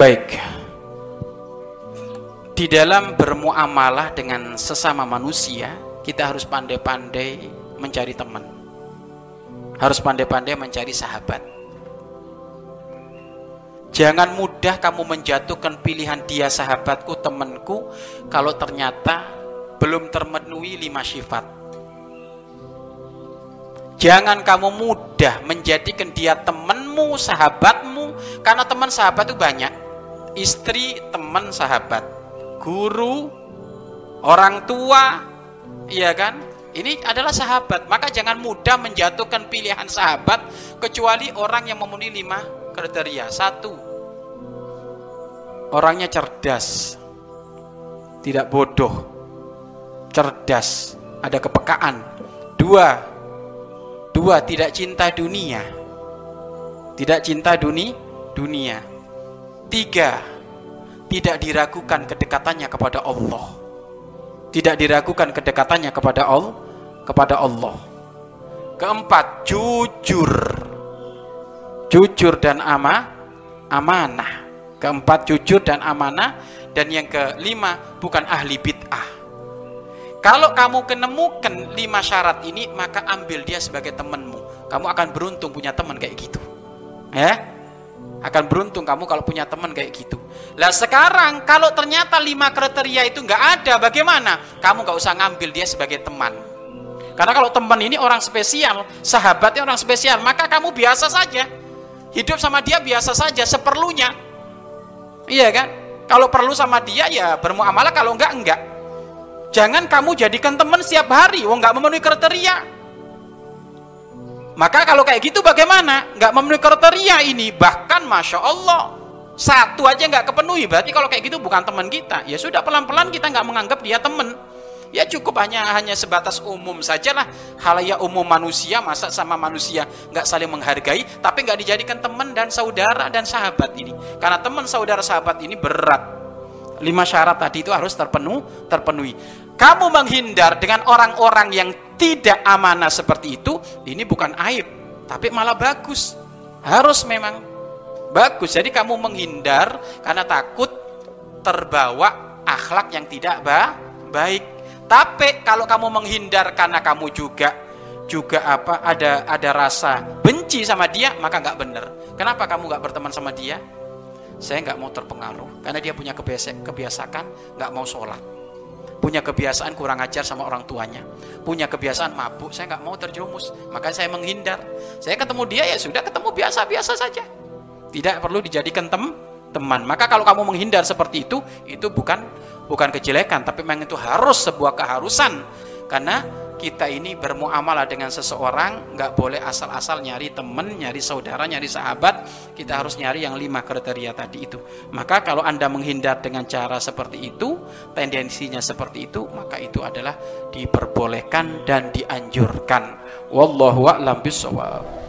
Baik. Di dalam bermuamalah dengan sesama manusia, kita harus pandai-pandai mencari teman. Harus pandai-pandai mencari sahabat. Jangan mudah kamu menjatuhkan pilihan dia sahabatku, temanku, kalau ternyata belum termenuhi lima sifat. Jangan kamu mudah menjadikan dia temanmu, sahabatmu, karena teman sahabat itu banyak. Istri, teman, sahabat, guru, orang tua, iya kan? Ini adalah sahabat, maka jangan mudah menjatuhkan pilihan sahabat kecuali orang yang memenuhi lima kriteria. Satu, orangnya cerdas, tidak bodoh, cerdas, ada kepekaan. Dua, dua tidak cinta dunia, tidak cinta dunia, dunia. Tiga, tidak diragukan kedekatannya kepada Allah. Tidak diragukan kedekatannya kepada Allah kepada Allah. Keempat jujur. Jujur dan ama amanah. Keempat jujur dan amanah. Dan yang kelima bukan ahli bid'ah. Kalau kamu kenemukan lima syarat ini maka ambil dia sebagai temanmu. Kamu akan beruntung punya teman kayak gitu. Ya akan beruntung kamu kalau punya teman kayak gitu. Lah sekarang kalau ternyata lima kriteria itu nggak ada, bagaimana? Kamu nggak usah ngambil dia sebagai teman. Karena kalau teman ini orang spesial, sahabatnya orang spesial, maka kamu biasa saja. Hidup sama dia biasa saja, seperlunya. Iya kan? Kalau perlu sama dia ya bermuamalah, kalau enggak enggak. Jangan kamu jadikan teman setiap hari, wong nggak memenuhi kriteria. Maka kalau kayak gitu bagaimana? Nggak memenuhi kriteria ini. Bahkan Masya Allah. Satu aja nggak kepenuhi. Berarti kalau kayak gitu bukan teman kita. Ya sudah pelan-pelan kita nggak menganggap dia teman. Ya cukup hanya hanya sebatas umum sajalah. Halayak umum manusia, masa sama manusia nggak saling menghargai. Tapi nggak dijadikan teman dan saudara dan sahabat ini. Karena teman, saudara, sahabat ini berat. Lima syarat tadi itu harus terpenuh, terpenuhi. Kamu menghindar dengan orang-orang yang tidak amanah seperti itu, ini bukan aib, tapi malah bagus. Harus memang bagus. Jadi kamu menghindar karena takut terbawa akhlak yang tidak baik. Tapi kalau kamu menghindar karena kamu juga juga apa ada ada rasa benci sama dia, maka nggak benar. Kenapa kamu nggak berteman sama dia? Saya nggak mau terpengaruh karena dia punya kebiasaan nggak mau sholat punya kebiasaan kurang ajar sama orang tuanya, punya kebiasaan mabuk, saya nggak mau terjerumus, maka saya menghindar. Saya ketemu dia ya sudah ketemu biasa-biasa saja, tidak perlu dijadikan tem teman. Maka kalau kamu menghindar seperti itu, itu bukan bukan kejelekan, tapi memang itu harus sebuah keharusan, karena kita ini bermuamalah dengan seseorang nggak boleh asal-asal nyari temen, nyari saudara, nyari sahabat. Kita harus nyari yang lima kriteria tadi itu. Maka kalau anda menghindar dengan cara seperti itu, tendensinya seperti itu, maka itu adalah diperbolehkan dan dianjurkan. Wallahu a'lam bishawab.